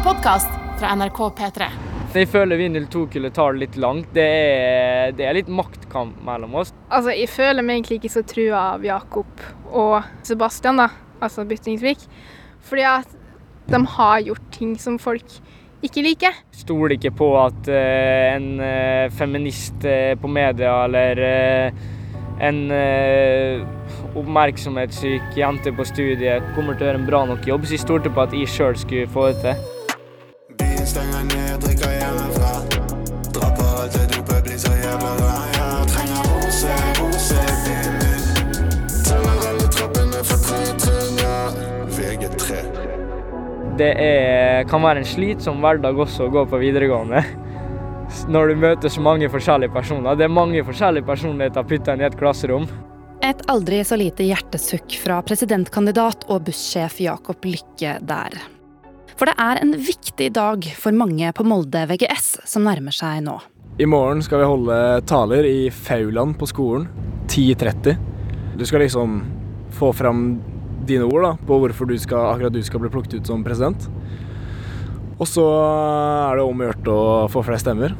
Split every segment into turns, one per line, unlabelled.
en podkast fra NRK P3.
Jeg føler vi 02-kullet tar det litt langt. Det er, det er litt maktkamp mellom oss.
Altså, jeg føler meg egentlig ikke så trua av Jakob og Sebastian, da, altså Byttingsvik. Fordi at de har gjort ting som folk ikke liker.
Stoler ikke på at uh, en uh, feminist uh, på media eller en oppmerksomhetssyk jente på studiet kommer til å gjøre en bra nok jobb, så jeg stolte på at jeg sjøl skulle få det til. Stenger ned, drikker hjemmefra. Dropper alt det dopet, blir så jævla glad. Jeg trenger rose, rose byen min. Teller alle trappene fra tre trinn. VG3. Det er, kan være en slitsom hverdag også å gå på videregående. Når du møter så mange forskjellige personer. Det er mange forskjellige personligheter putta inn i et klasserom.
Et aldri så lite hjertesukk fra presidentkandidat og bussjef Jakob Lykke der. For det er en viktig dag for mange på Molde VGS som nærmer seg nå.
I morgen skal vi holde taler i Fauland på skolen. 10.30. Du skal liksom få fram dine ord da, på hvorfor du skal, akkurat du skal bli plukket ut som president. Og så er det om å gjøre å få flest stemmer.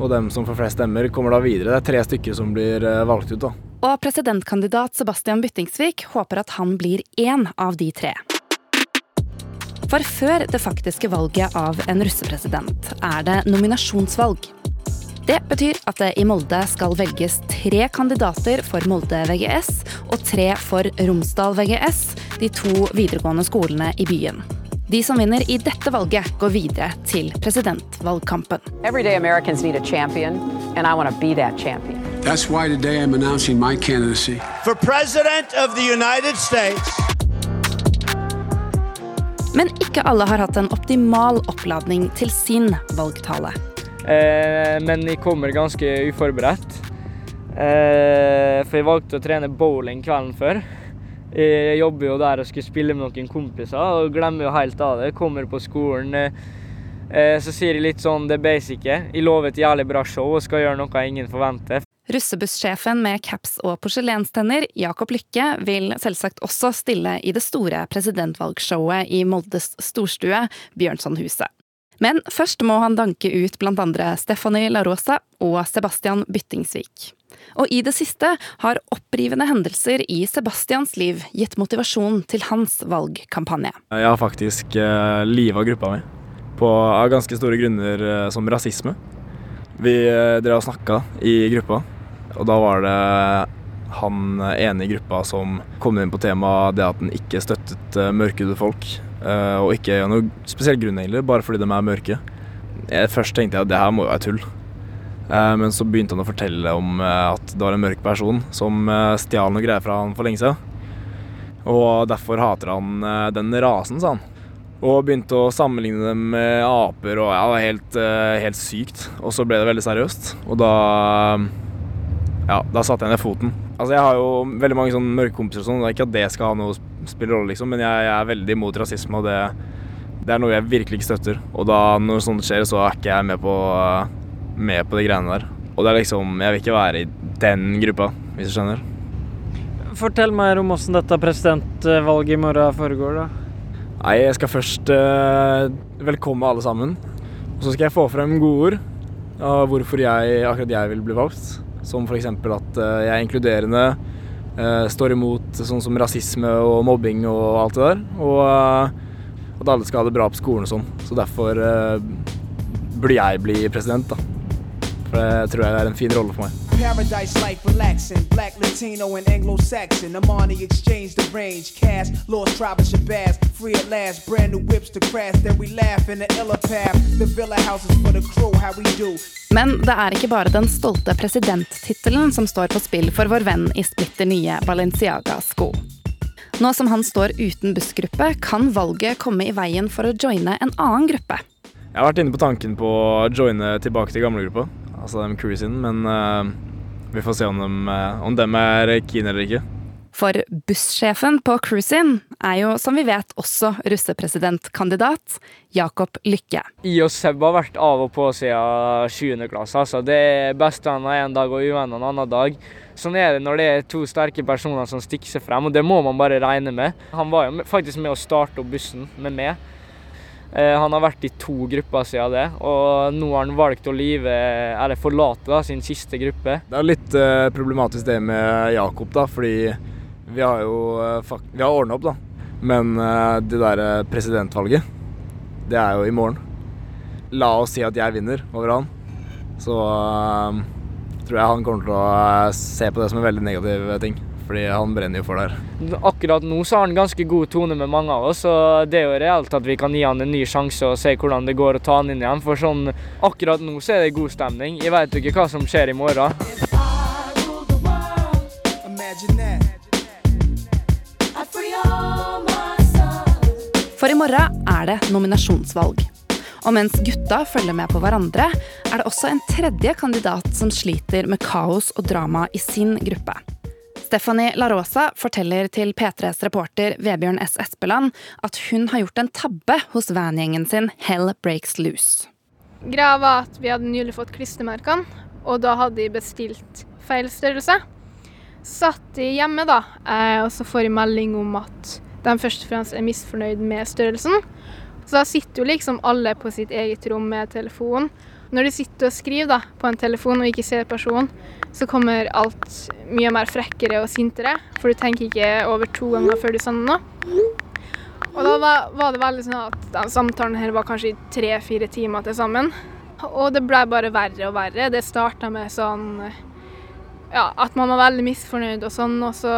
Og dem som får flest stemmer, kommer da videre. Det er tre stykker som blir eh, valgt ut. da.
Og presidentkandidat Sebastian Byttingsvik håper at han blir én av de tre. For før det faktiske valget av en russepresident er det nominasjonsvalg. Det betyr at det i Molde skal velges tre kandidater for Molde VGS og tre for Romsdal VGS, de to videregående skolene i byen. De som vinner i dette valget, går videre til presidentvalgkampen.
Everyday Americans need a champion, and I want to be that champion.
That's why today I'm announcing my candidacy
for President of the United States.
Men ikke alle har hatt en optimal oppladning til sin valgtale.
Eh, men jeg kommer ganske uforberedt. Eh, for jeg valgte å trene bowling kvelden før. Jeg jobber jo der og skulle spille med noen kompiser og glemmer jo helt av det. Kommer på skolen, eh, så sier jeg litt sånn det basice. Jeg lover et jævlig bra show og skal gjøre noe ingen forventer.
Russebusssjefen med caps og porselenstenner, Jakob Lykke, vil selvsagt også stille i det store presidentvalgshowet i Moldes storstue, Bjørnsonhuset. Men først må han danke ut andre Stephanie La Rosa og Sebastian Byttingsvik. Og i det siste har opprivende hendelser i Sebastians liv gitt motivasjon til hans valgkampanje.
Jeg har faktisk uh, liva gruppa mi på, av ganske store grunner uh, som rasisme. Vi uh, drev og snakka i gruppa, og da var det han ene i gruppa som kom inn på temaet det at han ikke støttet uh, mørkhudede folk. Uh, og ikke av noen spesiell grunn, egentlig, bare fordi de er mørke. Jeg, først tenkte jeg at det her må jo være tull. Uh, men så begynte han å fortelle om at det var en mørk person som stjal noe greier fra han for lenge siden. Og derfor hater han den rasen, sa han. Og begynte å sammenligne dem med aper, og ja, det var helt, helt sykt. Og så ble det veldig seriøst. Og da ja, da satte jeg ned foten. Altså, jeg har jo veldig mange sånne mørke kompiser og sånn, ikke at det skal ha noe spille rolle, liksom, men jeg, jeg, er veldig imot rasisme, og det, det, er noe jeg virkelig ikke støtter. Og da når sånt skjer, så er ikke jeg med på, med på de greiene der. Og det er liksom Jeg vil ikke være i den gruppa, hvis du skjønner.
Fortell mer om åssen dette presidentvalget i morgen foregår, da.
Nei, jeg skal først uh, velkomme alle sammen. Og så skal jeg få frem gode ord av hvorfor jeg, akkurat jeg vil bli valgt. Som f.eks. at eh, jeg er inkluderende, eh, står imot sånn som rasisme og mobbing og alt det der. Og eh, at alle skal ha det bra på skolen og sånn. Så derfor burde jeg bli president, da. For det tror jeg er en fin rolle for meg. Paradise like relaxing, black, Latino, and Anglo-Saxon. Amani exchange the range, cash, lost tribe of Shabazz, free at last, brand new whips to crash, then we laugh in the illa path. The villa houses for the crew, how we do. Men det er ikke bare den stolte presidenttittelen som står på spill for vår venn i splitter nye Balenciaga-sko. Nå som han står uten bussgruppe, kan valget komme i veien for å joine en annen gruppe. Jeg har vært inne på tanken på å joine tilbake til gamlegruppa, altså dem crew men uh, vi får se om dem, uh, om dem er keen eller ikke.
For bussjefen på Cruisin er jo, som vi vet, også russepresidentkandidat Jakob Lykke.
I og Seb har vært av og på siden 7. klasse. Altså. Det er bestevenner en dag og uvenner en annen dag. Sånn er det når det er to sterke personer som stikker seg frem, og det må man bare regne med. Han var jo faktisk med å starte opp bussen med meg. Eh, han har vært i to grupper siden det, og nå har han valgt å live, eller forlate da, sin siste gruppe.
Det er litt uh, problematisk det med Jakob, da, fordi vi har jo uh, vi ordna opp, da. Men uh, det derre presidentvalget, det er jo i morgen. La oss si at jeg vinner over han, så tror jeg han kommer til å se på det som en veldig negativ ting fordi han brenner jo for det her.
Akkurat nå så har han ganske god tone med mange av oss, og det er jo reelt at vi kan gi han en ny sjanse og se hvordan det går å ta han inn igjen. For sånn akkurat nå så er det god stemning. Jeg vet jo ikke hva som skjer i morgen.
For i morgen er det nominasjonsvalg. Og mens gutta følger med på hverandre, er det også en tredje kandidat som sliter med kaos og drama i sin gruppe. Stephanie Larosa forteller til P3s reporter Vebjørn S. Espeland at hun har gjort en tabbe hos van-gjengen sin Hell Breaks Loose.
Greia var at vi hadde nylig fått klistremerkene, og da hadde de bestilt feil størrelse. Satt de hjemme, da, eh, og så får de melding om at de først og fremst er misfornøyd med størrelsen. Så da sitter jo liksom alle på sitt eget rom med telefonen når du sitter og skriver da, på en telefon og ikke ser personen, så kommer alt mye mer frekkere og sintere, for du tenker ikke over to ganger før du sender noe. Og da var, var det veldig sånn at den samtalen her var kanskje i tre-fire timer til sammen. Og det ble bare verre og verre. Det starta med sånn ja, at man var veldig misfornøyd og sånn, og så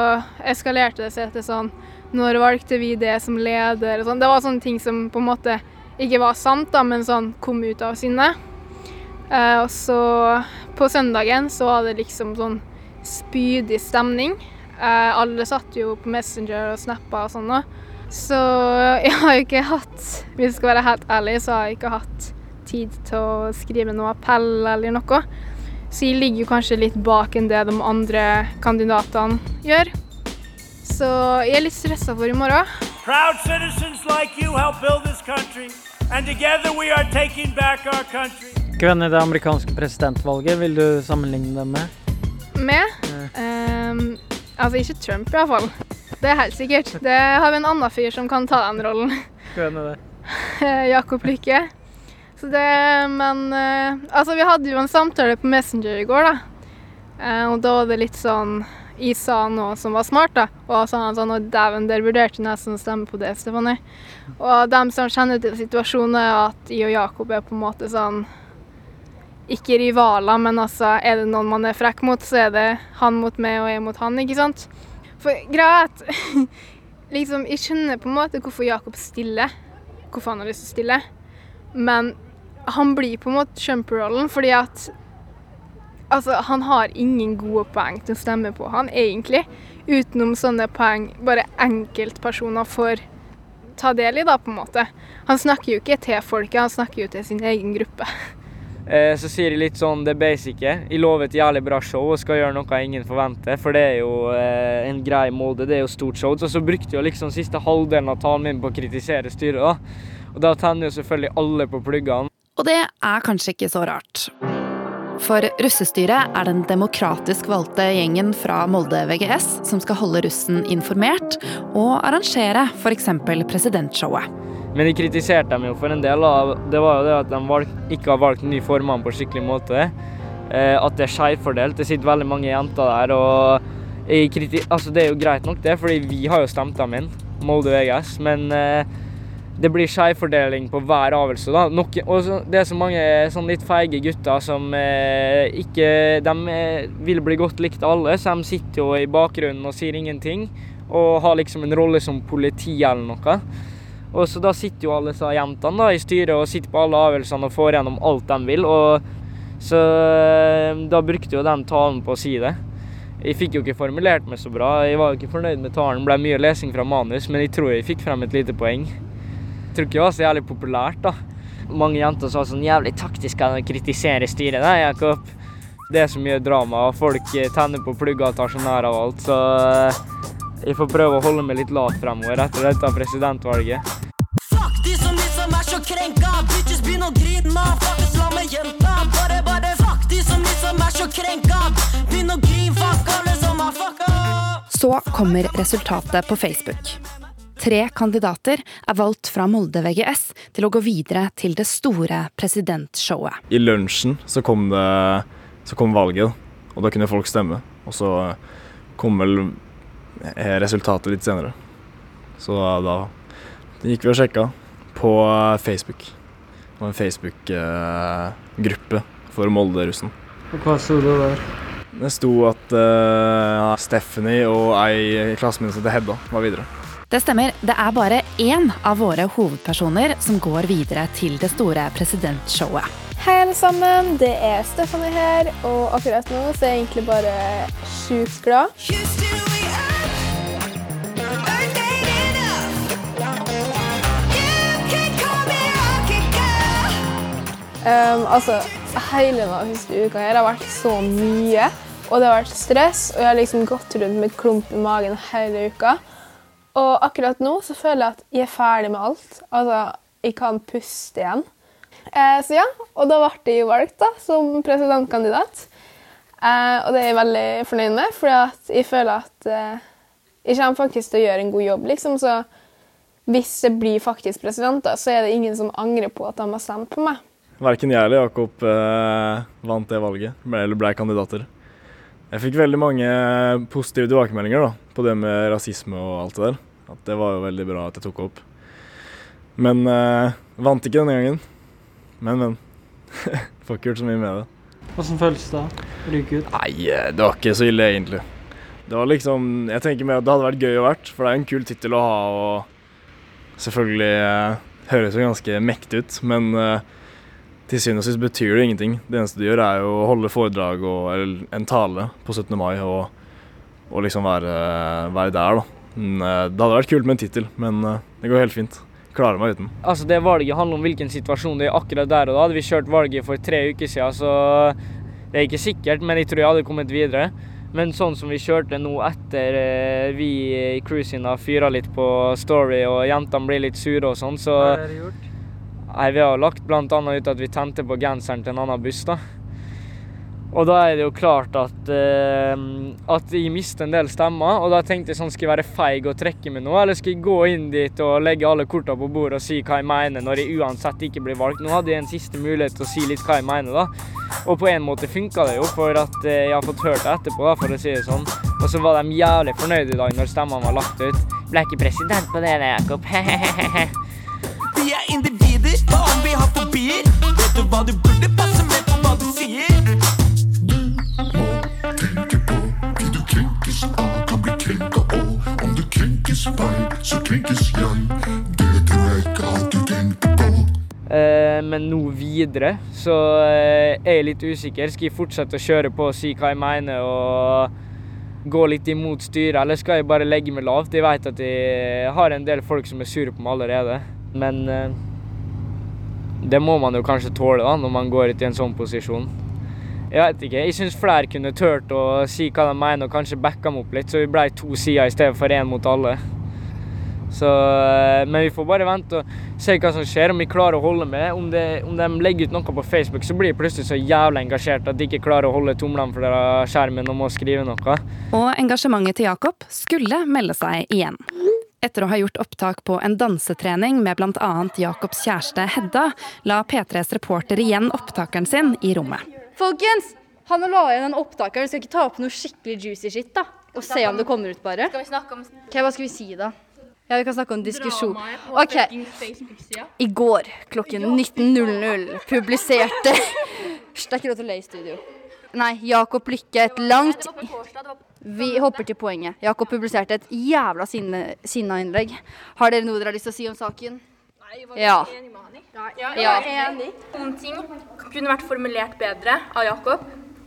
eskalerte det seg til sånn Når valgte vi det som leder? og sånn. Det var sånne ting som på en måte ikke var sant, da, men sånn kom ut av sinnet. Uh, og så på søndagen så var det liksom sånn spydig stemning. Uh, alle satt jo på Messenger og snappa og sånn. Så jeg har jo ikke hatt Hvis jeg skal være helt ærlig, så har jeg ikke hatt tid til å skrive noe appell eller noe. Så jeg ligger jo kanskje litt bak enn det de andre kandidatene gjør. Så jeg er litt stressa for i morgen. Proud citizens like you help build this country, and together we are taking back our country.
Hvem i det amerikanske presidentvalget vil du sammenligne dem med?
Med? Um, altså ikke Trump, iallfall. Det er helt sikkert. Det har vi en annen fyr som kan ta den rollen.
Hvem er det?
Jakob Lykke. Så det, men uh, Altså, vi hadde jo en samtale på Messenger i går, da. Uh, og da var det litt sånn Jeg sa noe som var smart, da. Og så sa han sånn Og dæven, der vurderte jeg nesten å stemme på det, Stefanie. Og dem som kjenner til situasjonen, er at jeg og Jakob er på en måte sånn ikke rivaler, men altså er det noen man er frekk mot, så er det han mot meg og jeg mot han, ikke sant? For greia er at liksom, Jeg skjønner på en måte hvorfor Jakob stiller, hvorfor han har lyst til å stille, men han blir på en måte jumper-rollen fordi at Altså, han har ingen gode poeng til å stemme på han, egentlig. Utenom sånne poeng bare enkeltpersoner får ta del i, da, på en måte. Han snakker jo ikke til folket, han snakker jo til sin egen gruppe.
Eh, så sier de litt sånn det basice. Jeg lover et jævlig bra show og skal gjøre noe ingen forventer. For det er jo eh, en grei Molde, det er jo stort show. Så, så brukte jeg liksom siste halvdelen av talen min på å kritisere styret, da. Og da tenner jo selvfølgelig alle på pluggene.
Og det er kanskje ikke så rart. For russestyret er den demokratisk valgte gjengen fra Molde VGS som skal holde russen informert og arrangere f.eks. presidentshowet.
Men de kritiserte dem jo for en del. av Det var jo det at de valg, ikke har valgt ny formann på skikkelig måte. Eh, at det er skjevfordelt. Det sitter veldig mange jenter der. og altså Det er jo greit nok, det, fordi vi har jo stemt dem inn, Molde VGS. Men eh, det blir skjevfordeling på hver avgjørelse. da. Nok, og det er så mange sånn litt feige gutter som eh, ikke De eh, vil bli godt likt alle, så de sitter jo i bakgrunnen og sier ingenting. Og har liksom en rolle som politi eller noe. Og så Da sitter jo alle jentene da, i styret og sitter på alle avgjørelsene og får gjennom alt de vil. og Så eh, da brukte jo den talen på å si det. Jeg fikk jo ikke formulert meg så bra. Jeg var jo ikke fornøyd med talen. Det ble mye lesing fra manus, men jeg tror jeg fikk frem et lite poeng. Jeg tror ikke det var så jævlig populært, da. Mange jenter sa sånn jævlig taktisk å kritisere styret. Nei, Jakob. Det er så mye drama, og folk tenner på plugger og tar så nær av alt, så eh, jeg får prøve å holde meg litt lat fremover etter dette presidentvalget. Fuck de som liksom er så krenka, bitches begynn å grine, motherfuckers, la meg jenta. Bare, bare fuck de som liksom er så krenka, begynn å grine, fuck alle som har fucka. Så kommer resultatet på Facebook.
Tre kandidater er valgt fra Molde VGS til å gå videre til det store presidentshowet.
I lunsjen så kom, det, så kom valget, og da kunne folk stemme. Og så kom vel resultatet litt senere. Så da gikk vi og sjekka på Facebook. Det var en Facebook-gruppe for Molde-russen.
Og hva sto det der?
Det sto at uh, Stephanie og ei i klassen min som heter Hedda, var videre.
Det stemmer. Det er bare én av våre hovedpersoner som går videre til det store presidentshowet.
Hei, alle sammen. Det er Stephanie her, og akkurat nå så er jeg egentlig bare sjukt glad. Um, altså, hele denne siste uka her har vært så mye, og det har vært stress, og jeg har liksom gått rundt med klump i magen hele uka. Og akkurat nå så føler jeg at jeg er ferdig med alt. Altså, jeg kan puste igjen. Eh, så ja, og da ble jeg valgt da, som presidentkandidat. Eh, og det er jeg veldig fornøyd med, for jeg føler at eh, jeg kommer faktisk til å gjøre en god jobb. liksom, så hvis jeg blir faktisk president, da, så er det ingen som angrer på at de har stemt på meg.
Verken jeg eller Jakob eh, vant det valget, ble, eller ble kandidater. Jeg fikk veldig mange positive tilbakemeldinger da, på det med rasisme og alt det der. At det var jo veldig bra at jeg tok opp. Men eh, vant ikke denne gangen. Men, men. Får ikke gjort så mye med det.
Hvordan føles det å ryke ut?
Nei, eh, det var ikke så ille, egentlig. Det var liksom Jeg tenker mer at det hadde vært gøy å vært, for det er en kul tittel å ha, og selvfølgelig eh, høres jo ganske mektig ut, men eh, til syvende og sist betyr det ingenting. Det eneste du gjør, er jo å holde foredrag og, eller en tale på 17. mai og, og liksom være, være, der, da. Men, eh, det hadde vært kult med en tittel, men eh, det går helt fint. Klarer meg uten.
Altså Det valget handler om hvilken situasjon det er akkurat der og da. Hadde vi kjørt valget for tre uker siden, så det er ikke sikkert, men jeg tror jeg hadde kommet videre. Men sånn som vi kjørte nå etter eh, vi i cruising har fyra litt på Story og jentene blir litt sure og sånn, så
Hva er det gjort?
Nei, Vi har lagt bl.a. ut at vi tente på genseren til en annen buss. da. Og da er det jo klart at, uh, at jeg mister en del stemmer. Og da tenkte jeg sånn, skal jeg være feig og trekke meg nå, eller skal jeg gå inn dit og legge alle kortene på bordet og si hva jeg mener, når jeg uansett ikke blir valgt? Nå hadde jeg en siste mulighet til å si litt hva jeg mener, da. Og på en måte funka det jo, for at uh, jeg har fått hørt det etterpå, da, for å si det sånn. Og så var de jævlig fornøyde i dag når stemmene var lagt ut. Ble ikke president på det, Jakob.
hva du burde passe med på hva du sier?
Eh, men nå videre så eh, er jeg litt usikker. Skal jeg fortsette å kjøre på og si hva jeg mener og gå litt imot styret, eller skal jeg bare legge meg lavt? Jeg vet at jeg har en del folk som er sure på meg allerede, men eh, det må man jo kanskje tåle da, når man går ut i en sånn posisjon. Jeg vet ikke. Jeg syns flere kunne turt å si hva de mener og kanskje backa dem opp litt, så vi ble to sider i stedet for én mot alle. Så, men vi får bare vente og se hva som skjer, om vi klarer å holde med. Om, det, om de legger ut noe på Facebook, så blir jeg plutselig så jævlig engasjert at de ikke klarer å holde tomlene for skjermen og må skrive noe.
Og engasjementet til Jakob skulle melde seg igjen. Etter å ha gjort opptak på en dansetrening med bl.a. Jakobs kjæreste Hedda, la P3s reporter igjen opptakeren sin i rommet.
Folkens, han la igjen en opptaker. Vi skal ikke ta opp noe skikkelig juicy shit, da? Og se om det kommer ut, bare.
Skal vi snakke om
Ok, Hva skal vi si, da? Ja, Vi kan snakke om diskusjon. OK. I går klokken 19.00 publiserte det er ikke lov til å le i studio. Nei, Jakob Lykke et langt Vi hopper til poenget. Jakob publiserte et jævla sinna innlegg. Har dere noe dere har lyst til å si om saken?
Nei, jeg var
Ja.
enig med han i.
Ja,
Ja,
ja.
jeg er enig. Noen ting kunne vært formulert bedre av Jakob.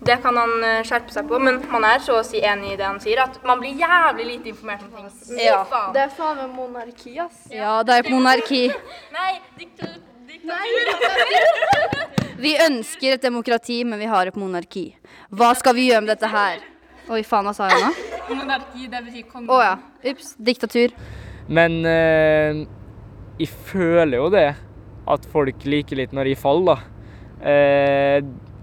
Det kan han eh, skjerpe seg på, men man er så å si enig i det han sier, at man blir jævlig lite informert om ting.
Ja.
Det er faen meg monarki, ass.
Ja, det er monarki.
Nei, diktatur. diktatur.
Vi ønsker et demokrati, men vi har et monarki. Hva skal vi gjøre med dette her? Oi, faen, hva sa jeg nå?
Monarki, det betyr konge.
Å ja. Ups. Diktatur.
Men eh, jeg føler jo det, at folk liker litt når jeg faller, da. Eh,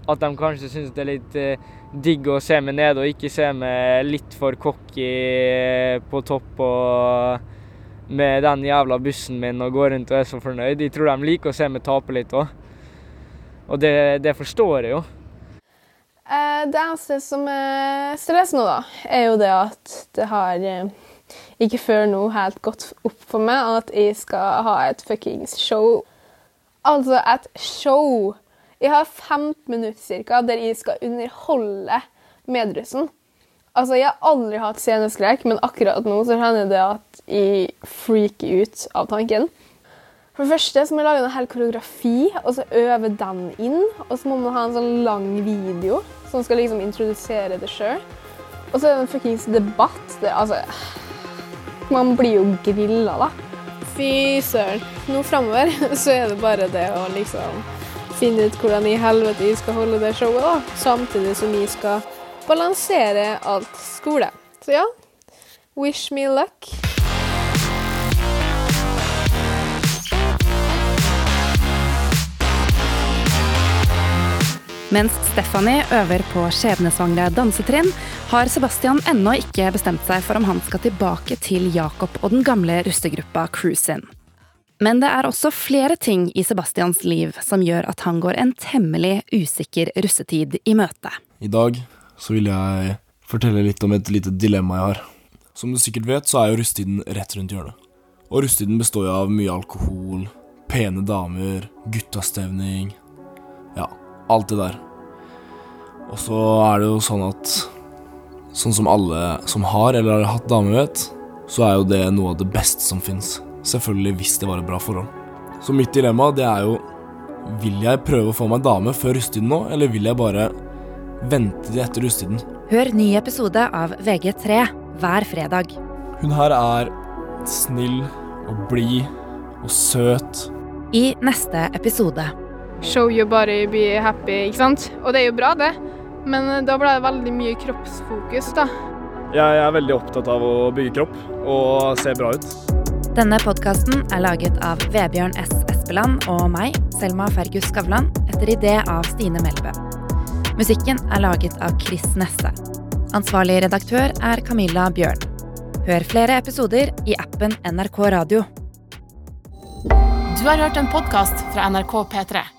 at de kanskje syns det er litt eh, digg å se meg nede, og ikke se meg litt for cocky på topp og med den jævla bussen min og går rundt og er så fornøyd. Jeg tror de liker å se meg tape litt òg. Og det, det, forstår jeg jo.
Eh, det eneste som er stress nå, da, er jo det at det har eh, ikke før nå helt gått opp for meg at jeg skal ha et fuckings show. Altså et show! Jeg har 15 minutter cirka, der jeg skal underholde medrussen. Altså, Jeg har aldri hatt sceneskrekk, men akkurat nå så hender det at jeg freaker ut av tanken. For det første så må jeg lage en hel koreografi, og så øve den inn. Og så må man ha en sånn lang video som skal liksom introdusere det sjøl. Og så er det en fuckings debatt. Det, altså Man blir jo grilla, da. Fy søren. Nå framover så er det bare det å liksom finne ut hvordan i helvete vi skal holde det showet, da. Samtidig som vi skal balansere alt skole. Så ja, wish me luck.
Mens Stephanie øver på skjebnesvangre dansetrinn, har Sebastian ennå ikke bestemt seg for om han skal tilbake til Jakob og den gamle russegruppa Cruisin. Men det er også flere ting i Sebastians liv som gjør at han går en temmelig usikker russetid i møte.
I dag så vil jeg fortelle litt om et lite dilemma jeg har. Som du sikkert vet, så er jo russetiden rett rundt hjørnet. Og russetiden består jo av mye alkohol, pene damer, guttastemning Ja, alt det der. Og så er det jo sånn at Sånn som alle som har eller har hatt dame, vet, så er jo det noe av det beste som fins. Selvfølgelig hvis det var et bra forhold. Så mitt dilemma, det er jo Vil jeg prøve å få meg dame før russetiden nå, eller vil jeg bare vente til etter russetiden?
Hør ny episode av VG3 hver fredag.
Hun her er snill og blid og søt.
I neste episode.
Show your body, be happy, ikke sant? Og det er jo bra, det. Men eh, da ble det veldig mye kroppsfokus, da.
Jeg er veldig opptatt av å bygge kropp og se bra ut.
Denne podkasten er laget av Vebjørn S. Espeland og meg, Selma Fergus Skavlan, etter idé av Stine Melbø. Musikken er laget av Chris Nesse. Ansvarlig redaktør er Camilla Bjørn. Hør flere episoder i appen NRK Radio.
Du har hørt en podkast fra NRK P3.